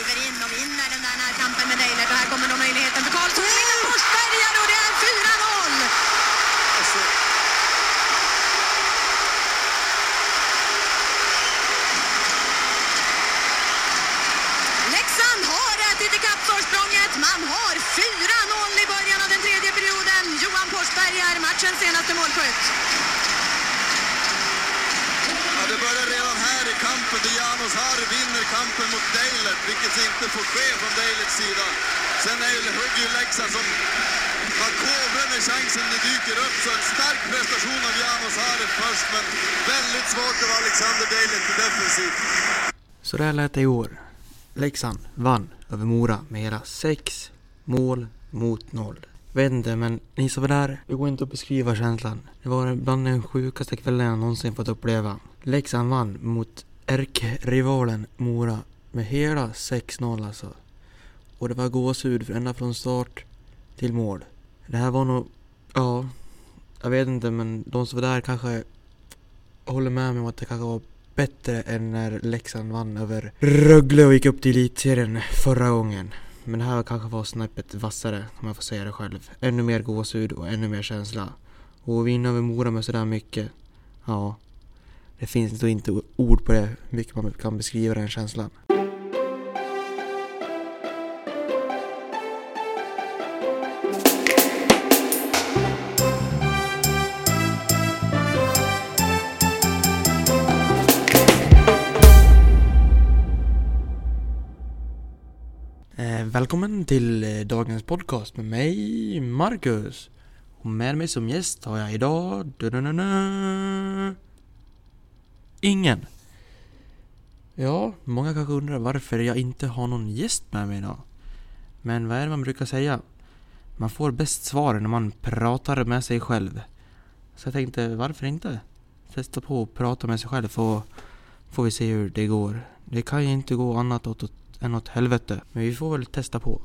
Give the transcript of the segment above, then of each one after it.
Kliver in och vinner den där närkampen med Deilert och här kommer då möjligheten för Karlsson. Oh! är Forsbergare och det är 4-0! Alltså, Leksand har ätit ikapp försprånget. Man har 4-0 i början av den tredje perioden. Johan Forsberg är matchens senaste målskytt. ja, det börjar redan här i kampen där Janos Harr vinner kampen mot Deilert, vilket inte får ske från Deilerts sida. Sen är ju, hugger ju Leksand som man kobrar när chansen dyker upp. Så en stark prestation av Janos Harry först, men väldigt svagt av Alexander Deilert i defensiv. Så där lät det i år. Leksand vann över Mora med hela sex mål mot noll. Vet inte, men ni som var där, det går inte att beskriva känslan. Det var bland den sjukaste kvällen jag någonsin fått uppleva. Leksand vann mot ärkerivalen Mora med hela 6-0 alltså. Och det var gåshud ända från start till mål. Det här var nog, ja, jag vet inte men de som var där kanske håller med mig om att det kanske var bättre än när Leksand vann över Rögle och gick upp till elitserien förra gången. Men det här kanske var snäppet vassare om jag får säga det själv. Ännu mer gåshud och ännu mer känsla. Och att vinna över Mora med sådär mycket, ja. Det finns då inte ord på det, hur mycket man kan beskriva den känslan. Eh, välkommen till eh, dagens podcast med mig, Marcus. Och med mig som gäst har jag idag... Du-du-du-du, ingen. Ja, många kanske undrar varför jag inte har någon gäst med mig idag. Men vad är det man brukar säga? Man får bäst svar när man pratar med sig själv. Så jag tänkte, varför inte? Testa på att prata med sig själv så får vi se hur det går. Det kan ju inte gå annat åt, än åt helvete. Men vi får väl testa på.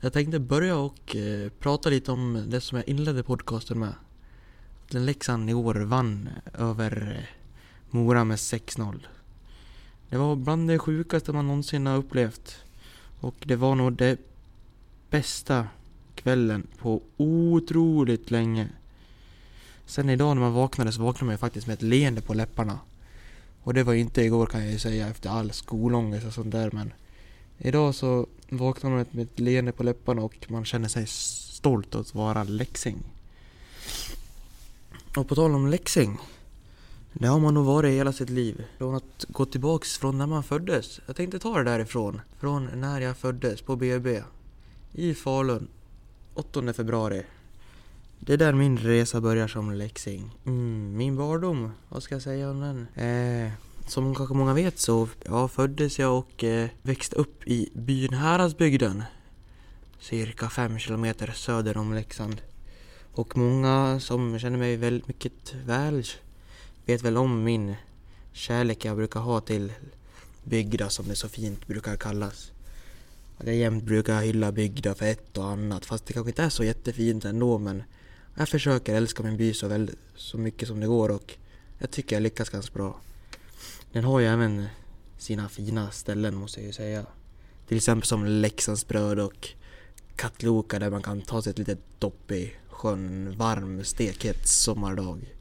Jag tänkte börja och eh, prata lite om det som jag inledde podcasten med. Den Leksand i år vann över eh, Mora med 6-0. Det var bland det sjukaste man någonsin har upplevt. Och det var nog det bästa kvällen på otroligt länge. Sen idag när man vaknade så vaknade man ju faktiskt med ett leende på läpparna. Och det var inte igår kan jag ju säga efter all skolångest och sånt där men Idag så vaknar man med ett leende på läpparna och man känner sig stolt att vara läxing. Och på tal om läxing. Det har man nog varit hela sitt liv. Från att gå tillbaks från när man föddes. Jag tänkte ta det därifrån. Från när jag föddes på BB. I Falun. 8 februari. Det är där min resa börjar som läxing. Mm, min barndom, vad ska jag säga om den? Eh, som kanske många vet så ja, föddes jag och eh, växte upp i byn Häradsbygden. Cirka fem kilometer söder om Leksand. Och många som känner mig väldigt mycket väl vet väl om min kärlek jag brukar ha till bygda som det så fint brukar kallas. Att jag jämt brukar hylla bygda för ett och annat fast det kanske inte är så jättefint ändå men jag försöker älska min by så, väl, så mycket som det går och jag tycker jag lyckas ganska bra. Den har ju även sina fina ställen måste jag ju säga. Till exempel som Leksandsbröd och Katloka där man kan ta sig ett litet dopp i sjön en varm stekhet sommardag.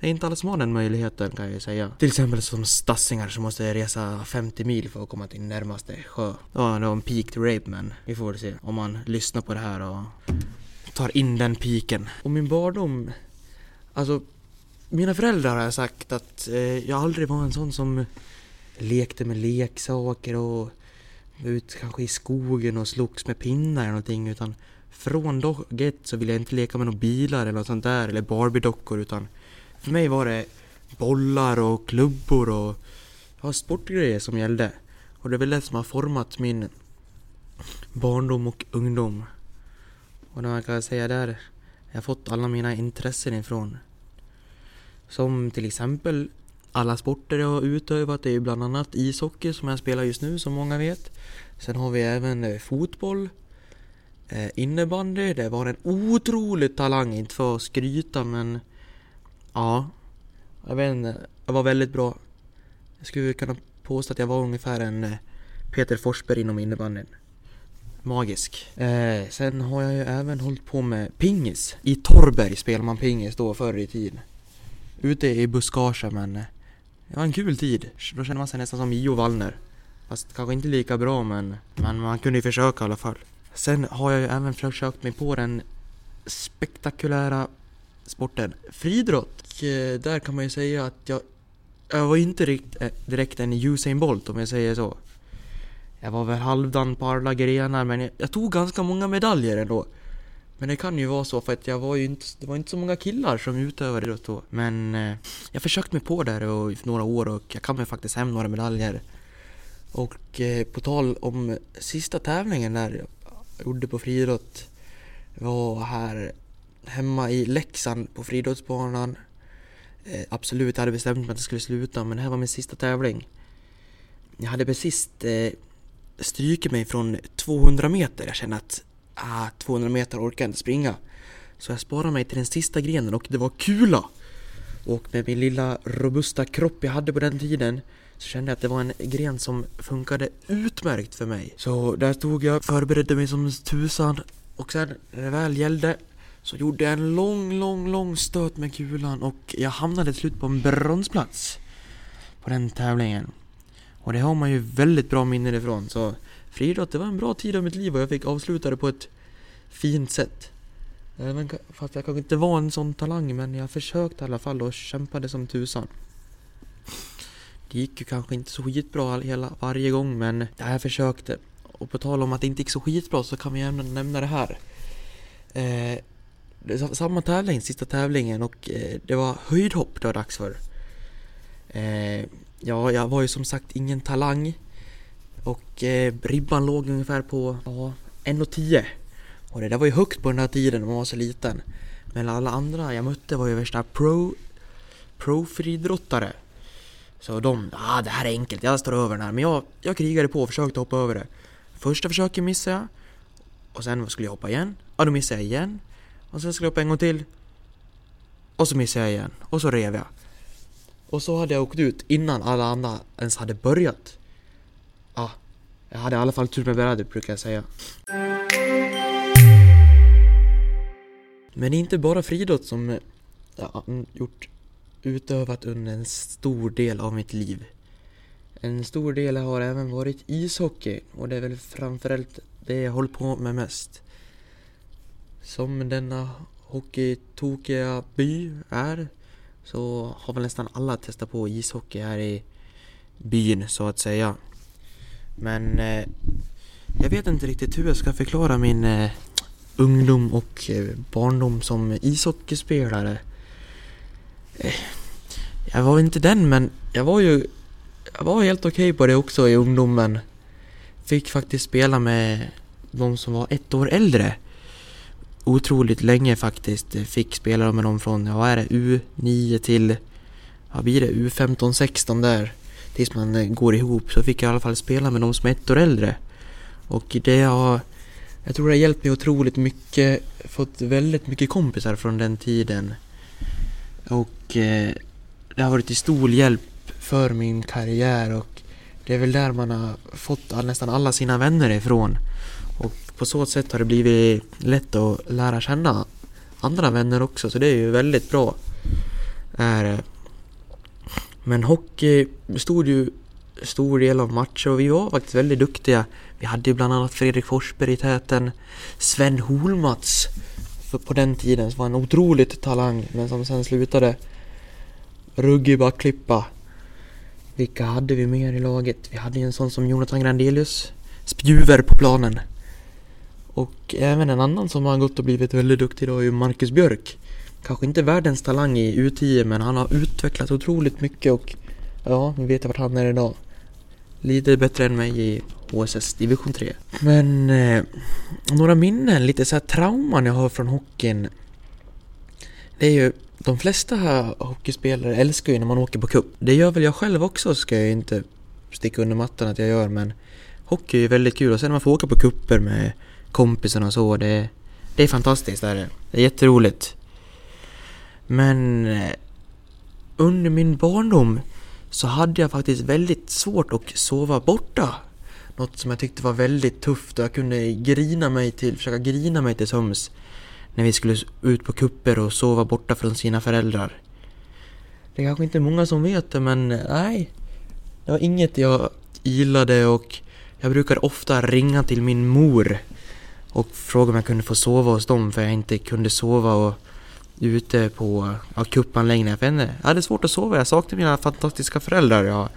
Det är inte alla som har den möjligheten kan jag ju säga. Till exempel som stassingar som måste resa 50 mil för att komma till närmaste sjö. Ja, det var en peak to rape men vi får väl se om man lyssnar på det här och tar in den piken. Och min barndom, alltså mina föräldrar har sagt att eh, jag aldrig var en sån som lekte med leksaker och var ut kanske i skogen och slogs med pinnar eller någonting utan från dag ett så ville jag inte leka med några bilar eller något sånt där eller Barbie-dockor utan för mig var det bollar och klubbor och ja, sportgrejer som gällde. Och det är väl det som har format min barndom och ungdom. Och det man kan säga där, jag har fått alla mina intressen ifrån. Som till exempel alla sporter jag har utövat är ju bland annat ishockey som jag spelar just nu som många vet. Sen har vi även eh, fotboll, eh, innebandy, det var en otrolig talang, inte för att skryta men ja, jag vet inte, jag var väldigt bra. Jag skulle kunna påstå att jag var ungefär en eh, Peter Forsberg inom innebandyn. Magisk. Eh, sen har jag ju även hållit på med pingis. I Torberg spelade man pingis då förr i tiden. Ute i buskagen men eh, det var en kul tid. Då kände man sig nästan som Io Wallner. Fast kanske inte lika bra men, men man kunde ju försöka i alla fall. Sen har jag ju även försökt mig på den spektakulära sporten friidrott. Och där kan man ju säga att jag, jag var inte rikt, eh, direkt en Usain Bolt om jag säger så. Jag var väl halvdan på alla grenar men jag, jag, tog ganska många medaljer ändå. Men det kan ju vara så för att jag var ju inte, det var inte så många killar som utövade idrott då. Men eh, jag försökte mig på där i några år och jag kan mig faktiskt hem några medaljer. Och eh, på tal om sista tävlingen där jag gjorde på friidrott var här hemma i Leksand på friidrottsbanan. Eh, absolut, jag hade bestämt mig att jag skulle sluta men det här var min sista tävling. Jag hade precis eh, strukit mig från 200 meter. Jag kände att ah, 200 meter orkar jag inte springa. Så jag sparade mig till den sista grenen och det var kula! Och med min lilla robusta kropp jag hade på den tiden så kände jag att det var en gren som funkade utmärkt för mig. Så där stod jag, förberedde mig som tusan och sen när det väl gällde så gjorde jag en lång, lång, lång stöt med kulan och jag hamnade till slut på en bronsplats på den tävlingen. Och det har man ju väldigt bra minnen ifrån så friidrott, det var en bra tid av mitt liv och jag fick avsluta det på ett fint sätt. Eh, även fast jag kanske inte var en sån talang men jag försökte i alla fall och kämpade som tusan. Det gick ju kanske inte så skitbra hela, varje gång men jag försökte. Och på tal om att det inte gick så skitbra så kan vi även nämna det här. Eh, samma tävling, sista tävlingen och eh, det var höjdhopp det var dags för. Eh, ja, jag var ju som sagt ingen talang. Och eh, ribban låg ungefär på ja, 1,10. Och det där var ju högt på den här tiden när man var så liten. Men alla andra jag mötte var ju värsta pro, pro friidrottare. Så de, ah det här är enkelt, jag står över den här. Men jag, jag krigade på och försökte hoppa över det. Första försöket missade jag. Och sen skulle jag hoppa igen. Ja, då missade jag igen. Och sen skulle jag upp en gång till. Och så missade jag igen. Och så rev jag. Och så hade jag åkt ut innan alla andra ens hade börjat. Ja, jag hade i alla fall tur med brädet brukar jag säga. Men det är inte bara friidrott som jag gjort utövat under en stor del av mitt liv. En stor del har även varit ishockey och det är väl framförallt det jag håller på med mest. Som denna hockeytokiga by är så har väl nästan alla testat på ishockey här i byn så att säga. Men eh, jag vet inte riktigt hur jag ska förklara min eh, ungdom och eh, barndom som ishockeyspelare. Eh, jag var inte den men jag var ju jag var helt okej okay på det också i ungdomen. Fick faktiskt spela med de som var ett år äldre. Otroligt länge faktiskt. Eh, fick spela med dem från, ja, vad är det, U9 till, vad blir det, U15, 16 där. Tills man eh, går ihop så fick jag i alla fall spela med dem som är ett år äldre. Och det har, jag tror det har hjälpt mig otroligt mycket. Fått väldigt mycket kompisar från den tiden. Och eh, det har varit till stor hjälp för min karriär och det är väl där man har fått nästan alla sina vänner ifrån. På så sätt har det blivit lätt att lära känna andra vänner också så det är ju väldigt bra. Är Men hockey stod ju stor del av matcher och vi var faktiskt väldigt duktiga. Vi hade ju bland annat Fredrik Forsberg i täten. Sven Holmats på den tiden som var en otroligt talang men som sen slutade. Ruggig backklippa. Vilka hade vi mer i laget? Vi hade ju en sån som Jonathan Grandelius. Spjuver på planen. Och även en annan som har gått och blivit väldigt duktig idag är ju Marcus Björk. Kanske inte världens talang i U10 men han har utvecklat otroligt mycket och ja, vi vet vart han är idag. Lite bättre än mig i HSS division 3. Men eh, några minnen, lite så här trauman jag har från hockeyn. Det är ju de flesta hockeyspelare älskar ju när man åker på cup. Det gör väl jag själv också ska jag inte sticka under mattan att jag gör men hockey är ju väldigt kul och sen när man får åka på kupper med kompisarna och så det, det är fantastiskt det är det. Det är jätteroligt. Men eh, under min barndom så hade jag faktiskt väldigt svårt att sova borta Något som jag tyckte var väldigt tufft och jag kunde grina mig till, försöka grina mig till sömns när vi skulle ut på kupper och sova borta från sina föräldrar. Det är kanske inte många som vet det men eh, nej. Det var inget jag gillade och jag brukar ofta ringa till min mor och frågade om jag kunde få sova hos dem för jag inte kunde sova och ute på ja, cupanläggningar För jag hade svårt att sova, jag saknade mina fantastiska föräldrar jag,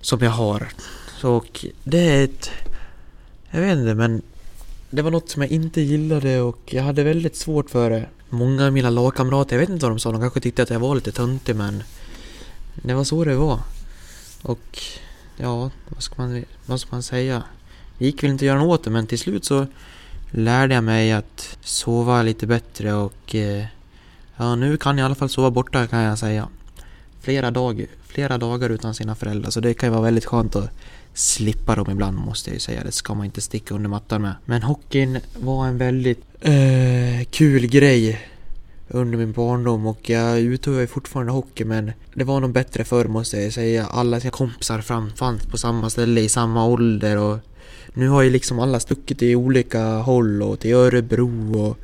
som jag har. Så och det är ett... Jag vet inte men det var något som jag inte gillade och jag hade väldigt svårt för det. Många av mina lagkamrater, jag vet inte vad de sa, de kanske tyckte att jag var lite töntig men det var så det var. Och ja, vad ska man, vad ska man säga? Det gick väl inte att göra något åt det men till slut så lärde jag mig att sova lite bättre och eh, ja, nu kan jag i alla fall sova borta kan jag säga. Flera, dag, flera dagar utan sina föräldrar så det kan ju vara väldigt skönt att slippa dem ibland måste jag ju säga. Det ska man inte sticka under mattan med. Men hockeyn var en väldigt eh, kul grej under min barndom och jag utövar ju fortfarande hockey men det var nog bättre förr måste jag säga. Alla sina kompisar fram fanns på samma ställe i samma ålder och nu har ju liksom alla stuckit i olika håll och till Örebro och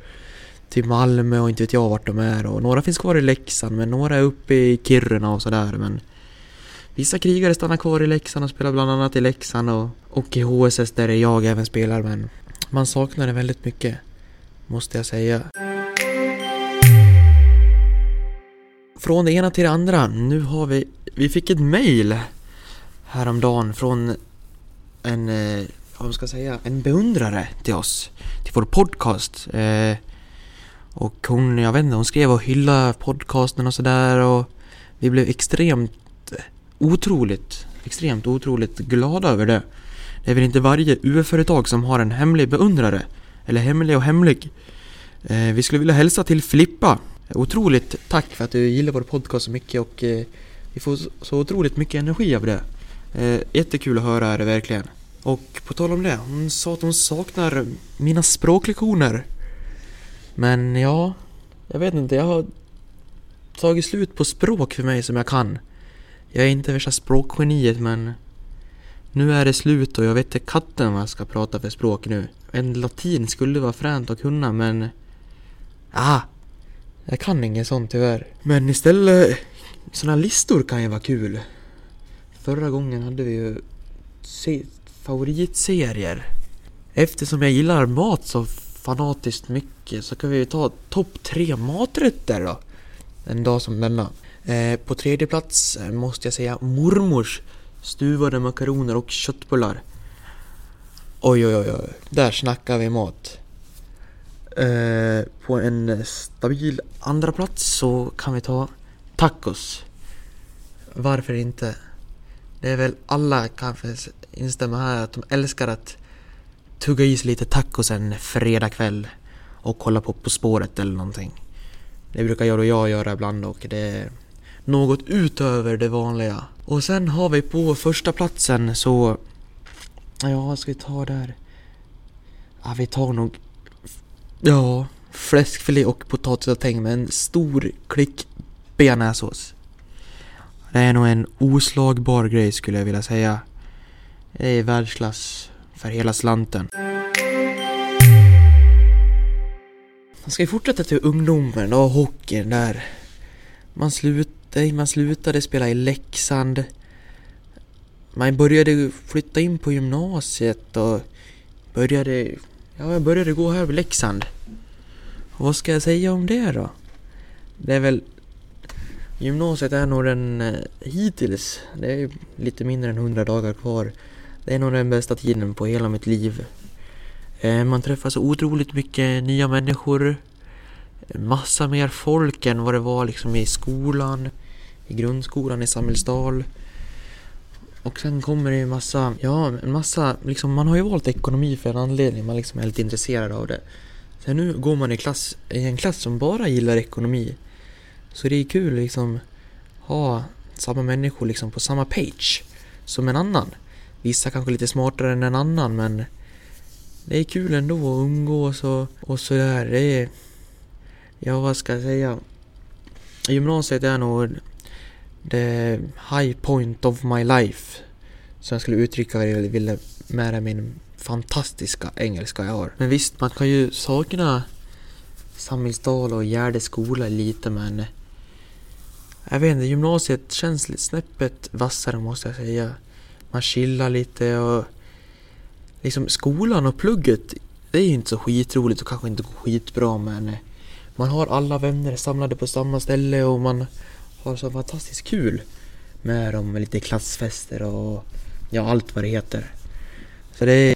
till Malmö och inte vet jag vart de är och några finns kvar i Leksand men några är uppe i Kiruna och sådär men Vissa krigare stannar kvar i Leksand och spelar bland annat i Leksand och, och i HSS där jag även spelar men man saknar det väldigt mycket måste jag säga. Från det ena till det andra. Nu har vi, vi fick ett mail häromdagen från en, eh, vad man ska säga, en beundrare till oss, till vår podcast. Eh, och hon, jag vet inte, hon skrev och hyllade podcasten och sådär och vi blev extremt otroligt, extremt otroligt glada över det. Det är väl inte varje UF-företag som har en hemlig beundrare. Eller hemlig och hemlig. Eh, vi skulle vilja hälsa till Filippa. Otroligt tack för att du gillar vår podcast så mycket och eh, vi får så otroligt mycket energi av det. Eh, jättekul att höra är det verkligen. Och på tal om det, hon sa att hon saknar mina språklektioner. Men ja, jag vet inte, jag har tagit slut på språk för mig som jag kan. Jag är inte värsta språkgeniet men nu är det slut och jag vet inte katten vad jag ska prata för språk nu. En latin skulle vara fränt att kunna men... Ah! Jag kan inget sånt tyvärr. Men istället, såna listor kan ju vara kul. Förra gången hade vi ju se favoritserier. Eftersom jag gillar mat så fanatiskt mycket så kan vi ta topp tre maträtter då. En dag som denna. Eh, på tredje plats eh, måste jag säga mormors stuvade makaroner och köttbullar. Oj, oj, oj, oj. Där snackar vi mat. Eh, på en stabil andra plats så kan vi ta tacos. Varför inte? Det är väl alla kanske instämma här att de älskar att tugga i sig lite tacos en fredagkväll och kolla på På spåret eller någonting. Det brukar jag och jag göra ibland och det är något utöver det vanliga. Och sen har vi på första platsen så... Ja, vad ska vi ta där? Ja, vi tar nog... Ja, fläskfilé och potatisgratäng med en stor klick bearnaisesås. Det är nog en oslagbar grej skulle jag vilja säga. Det är världsklass för hela slanten. Man Ska ju fortsätta till ungdomen och hockeyn där? Man slutade, man slutade spela i Leksand. Man började flytta in på gymnasiet och började... Ja, jag började gå här vid Leksand. Och vad ska jag säga om det då? Det är väl... Gymnasiet är nog den eh, hittills, det är lite mindre än 100 dagar kvar. Det är nog den bästa tiden på hela mitt liv. Eh, man träffar så otroligt mycket nya människor. Massa mer folk än vad det var liksom i skolan i grundskolan i Samhällsdal. Och sen kommer det ju massa, ja en massa, liksom man har ju valt ekonomi för en anledning, man liksom är lite intresserad av det. Sen nu går man i, klass, i en klass som bara gillar ekonomi. Så det är kul liksom ha samma människor liksom på samma page som en annan. Vissa kanske lite smartare än en annan men det är kul ändå att umgås och, och sådär. Det är, ja vad ska jag säga? Gymnasiet är nog the high point of my life. som jag skulle uttrycka vad jag ville med min fantastiska engelska jag har. Men visst, man kan ju sakna Samhällsdal och Gärde skola lite men jag vet inte, gymnasiet känns lite snäppet vassare måste jag säga. Man chillar lite och liksom skolan och plugget det är ju inte så skitroligt och kanske inte skitbra men eh, man har alla vänner samlade på samma ställe och man har så fantastiskt kul med dem med lite klassfester och ja, allt vad det heter. Så det är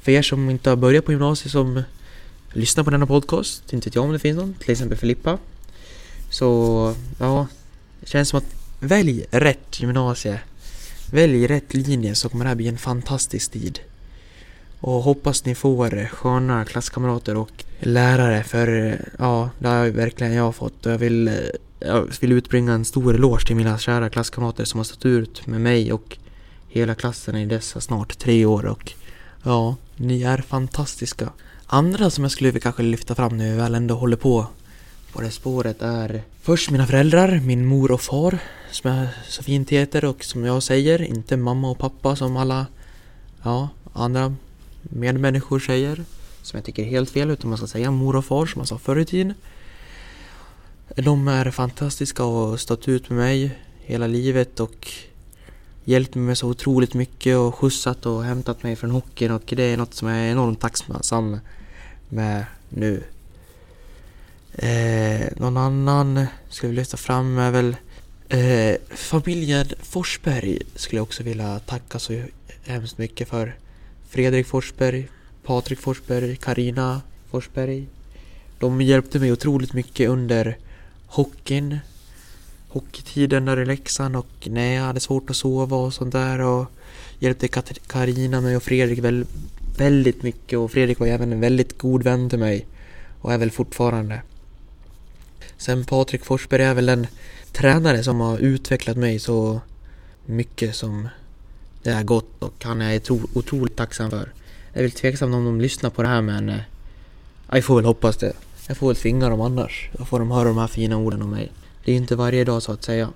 för er som inte har börjat på gymnasiet som lyssnar på denna podcast, inte vet jag om det finns någon, till exempel Filippa. Så ja, det känns som att välj rätt gymnasie. Välj rätt linje så kommer det här bli en fantastisk tid. Och hoppas ni får sköna klasskamrater och lärare för ja, det har verkligen jag fått och jag vill, eh, jag vill utbringa en stor eloge till mina kära klasskamrater som har stått ut med mig och hela klassen i dessa snart tre år och ja, ni är fantastiska. Andra som jag skulle vilja kanske lyfta fram nu väl ändå håller på på det spåret är först mina föräldrar, min mor och far som jag så fint heter och som jag säger, inte mamma och pappa som alla ja, andra medmänniskor säger. Som jag tycker är helt fel, utan man ska säga mor och far som man sa förr i tiden. De är fantastiska och har stått ut med mig hela livet och hjälpt mig med så otroligt mycket och skjutsat och hämtat mig från hockeyn och det är något som jag är enormt tacksam med nu. Eh, någon annan skulle vi lyfta fram är väl eh, familjen Forsberg skulle jag också vilja tacka så hemskt mycket för. Fredrik Forsberg, Patrik Forsberg, Karina Forsberg. De hjälpte mig otroligt mycket under hockeyn. Hockeytiden där i Leksand och när jag hade svårt att sova och sånt där och hjälpte Karina mig och Fredrik väl, väldigt mycket och Fredrik var även en väldigt god vän till mig och är väl fortfarande. Sen Patrik Forsberg är väl den tränare som har utvecklat mig så mycket som det har gått och han är jag otroligt tacksam för. Jag är väl tveksam om de lyssnar på det här men eh, jag får väl hoppas det. Jag får väl tvinga dem annars. Då får de höra de här fina orden om mig. Det är inte varje dag så att säga.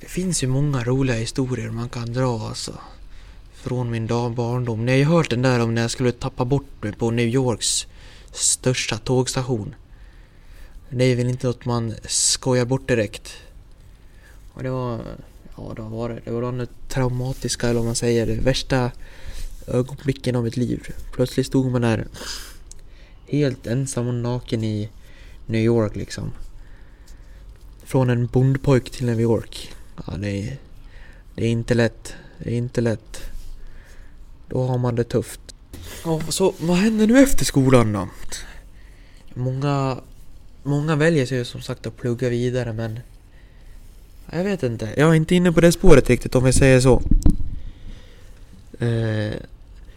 Det finns ju många roliga historier man kan dra alltså. Från min dag barndom. Ni har ju hört den där om när jag skulle tappa bort mig på New Yorks största tågstation. Det är väl inte något man skojar bort direkt. Och det var... Ja, det var det. Det var det traumatiska, eller vad man säger, det värsta ögonblicken av mitt liv. Plötsligt stod man där helt ensam och naken i New York liksom. Från en bondpojk till New York. Ja, det är, det är inte lätt. Det är inte lätt. Då har man det tufft. Ja, så vad händer nu efter skolan då? Många, många väljer sig som sagt att plugga vidare men jag vet inte. Jag är inte inne på det spåret riktigt om vi säger så. Eh,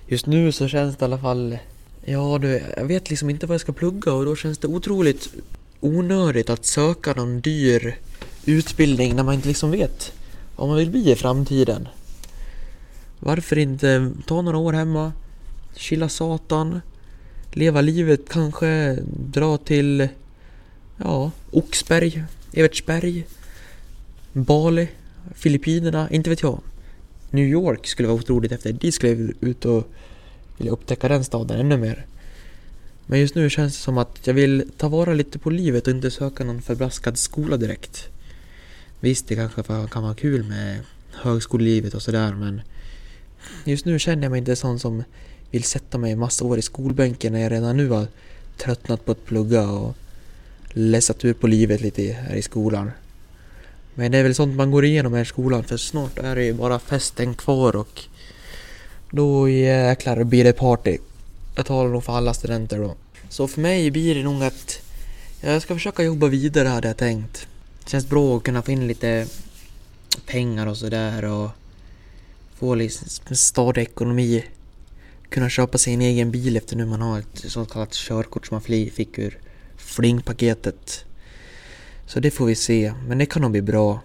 just nu så känns det i alla fall... Ja du, jag vet liksom inte vad jag ska plugga och då känns det otroligt onödigt att söka någon dyr utbildning när man inte liksom vet vad man vill bli i framtiden. Varför inte ta några år hemma, chilla satan, leva livet kanske, dra till ja, Oxberg, Evertsberg, Bali, Filippinerna, inte vet jag. New York skulle vara otroligt efter. Dit skulle jag ut och vilja upptäcka den staden ännu mer. Men just nu känns det som att jag vill ta vara lite på livet och inte söka någon förbraskad skola direkt. Visst, det kanske kan vara kul med högskolelivet och sådär men just nu känner jag mig inte sån som vill sätta mig massa år i skolbänken när jag redan nu har tröttnat på att plugga och läsat ur på livet lite här i skolan. Men det är väl sånt man går igenom här i skolan för snart är det ju bara festen kvar och då jäklar blir det party. Jag talar nog för alla studenter då. Så för mig blir det nog att jag ska försöka jobba vidare hade jag tänkt. Det känns bra att kunna få in lite pengar och sådär och få liksom stadig ekonomi. Kunna köpa sig en egen bil efter nu man har ett så kallat körkort som man fick ur flingpaketet. Så det får vi se, men det kan nog bli bra.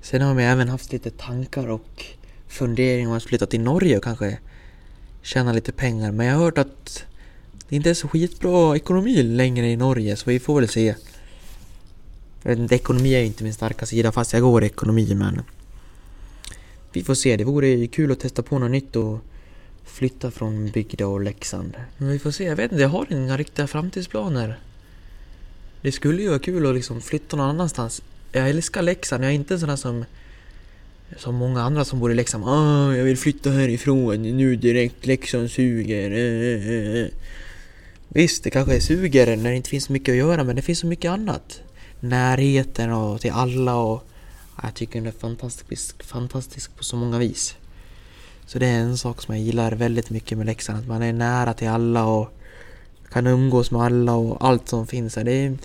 Sen har vi även haft lite tankar och funderingar om att flytta till Norge och kanske tjäna lite pengar. Men jag har hört att det inte är så skitbra ekonomi längre i Norge, så vi får väl se. Jag vet inte, ekonomi är ju inte min starka sida fast jag går ekonomi men... Vi får se, det vore kul att testa på något nytt och flytta från Bygda och Leksand. Men vi får se, jag vet inte, jag har inga riktiga framtidsplaner. Det skulle ju vara kul att liksom flytta någon annanstans. Jag älskar Leksand, jag är inte en sån där som... Som många andra som bor i Leksand. Ah, jag vill flytta härifrån nu direkt, Leksand suger. eh, eh." eh, eh. Visst, det kanske suger när det inte finns så mycket att göra men det finns så mycket annat. Närheten och till alla och... Jag tycker den är fantastisk, fantastisk på så många vis. Så det är en sak som jag gillar väldigt mycket med Leksand, att man är nära till alla och kan umgås med alla och allt som finns här. Det är,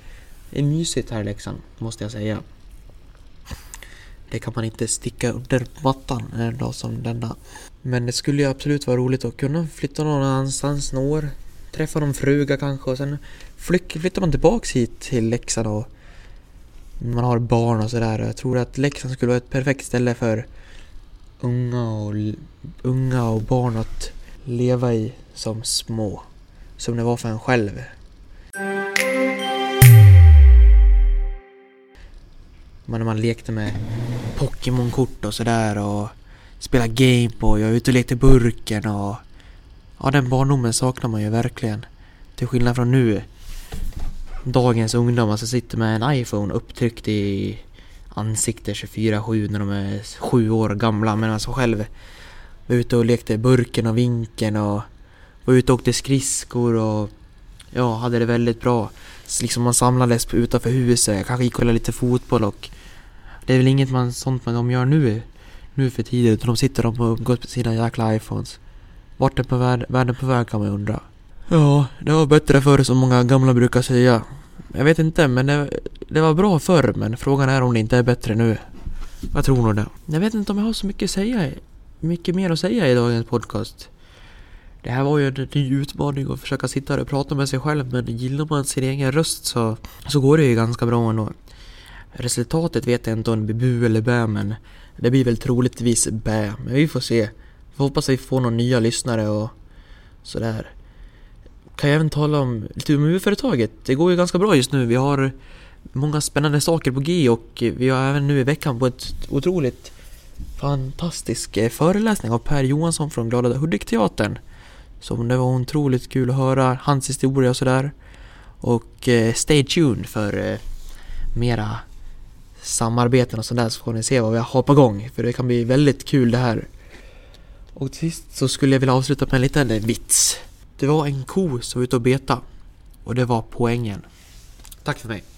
det är mysigt här i Leksand, måste jag säga. Det kan man inte sticka under mattan en dag som denna. Men det skulle ju absolut vara roligt att kunna flytta någon annanstans några år. Träffa någon fruga kanske och sen flyttar man tillbaks hit till Leksand och man har barn och sådär. Jag tror att Leksand skulle vara ett perfekt ställe för unga och, unga och barn att leva i som små. Som det var för en själv. Men när man lekte med Pokémon-kort och sådär och spelade Gameboy och ute och lekte burken och... Ja, den barndomen saknar man ju verkligen. Till skillnad från nu. Dagens ungdomar som sitter med en iPhone upptryckt i ansikte 24-7 när de är sju år gamla medan alltså själv var ute och lekte burken och vinkeln och var ute och åkte skridskor och ja, hade det väldigt bra. Så liksom man samlades utanför huset, jag kanske gick och kollade lite fotboll och det är väl inget man, sånt man de gör nu, nu för tiden utan de sitter och umgås på sina jäkla iPhones. Vart är på värld, världen på väg kan man ju undra. Ja, det var bättre förr som många gamla brukar säga. Jag vet inte, men det, det var bra förr, men frågan är om det inte är bättre nu. Jag tror nog det. Jag vet inte om jag har så mycket att säga, mycket mer att säga i dagens podcast. Det här var ju en ny utmaning att försöka sitta och prata med sig själv, men gillar man sin egen röst så, så går det ju ganska bra ändå. Resultatet vet jag inte om det blir bu eller bä, men det blir väl troligtvis bä. Men vi får se. Vi hoppas att vi får några nya lyssnare och sådär kan jag även tala om lite om UF-företaget. Det går ju ganska bra just nu. Vi har många spännande saker på G och vi har även nu i veckan på ett otroligt fantastisk eh, föreläsning av Per Johansson från Glada Hudik-teatern. Som det var otroligt kul att höra hans historia och sådär. Och eh, stay tuned för eh, mera samarbeten och sådär så får ni se vad vi har på gång. För det kan bli väldigt kul det här. Och till sist så skulle jag vilja avsluta med en liten vits. Det var en ko som var ute och beta och det var poängen. Tack för mig.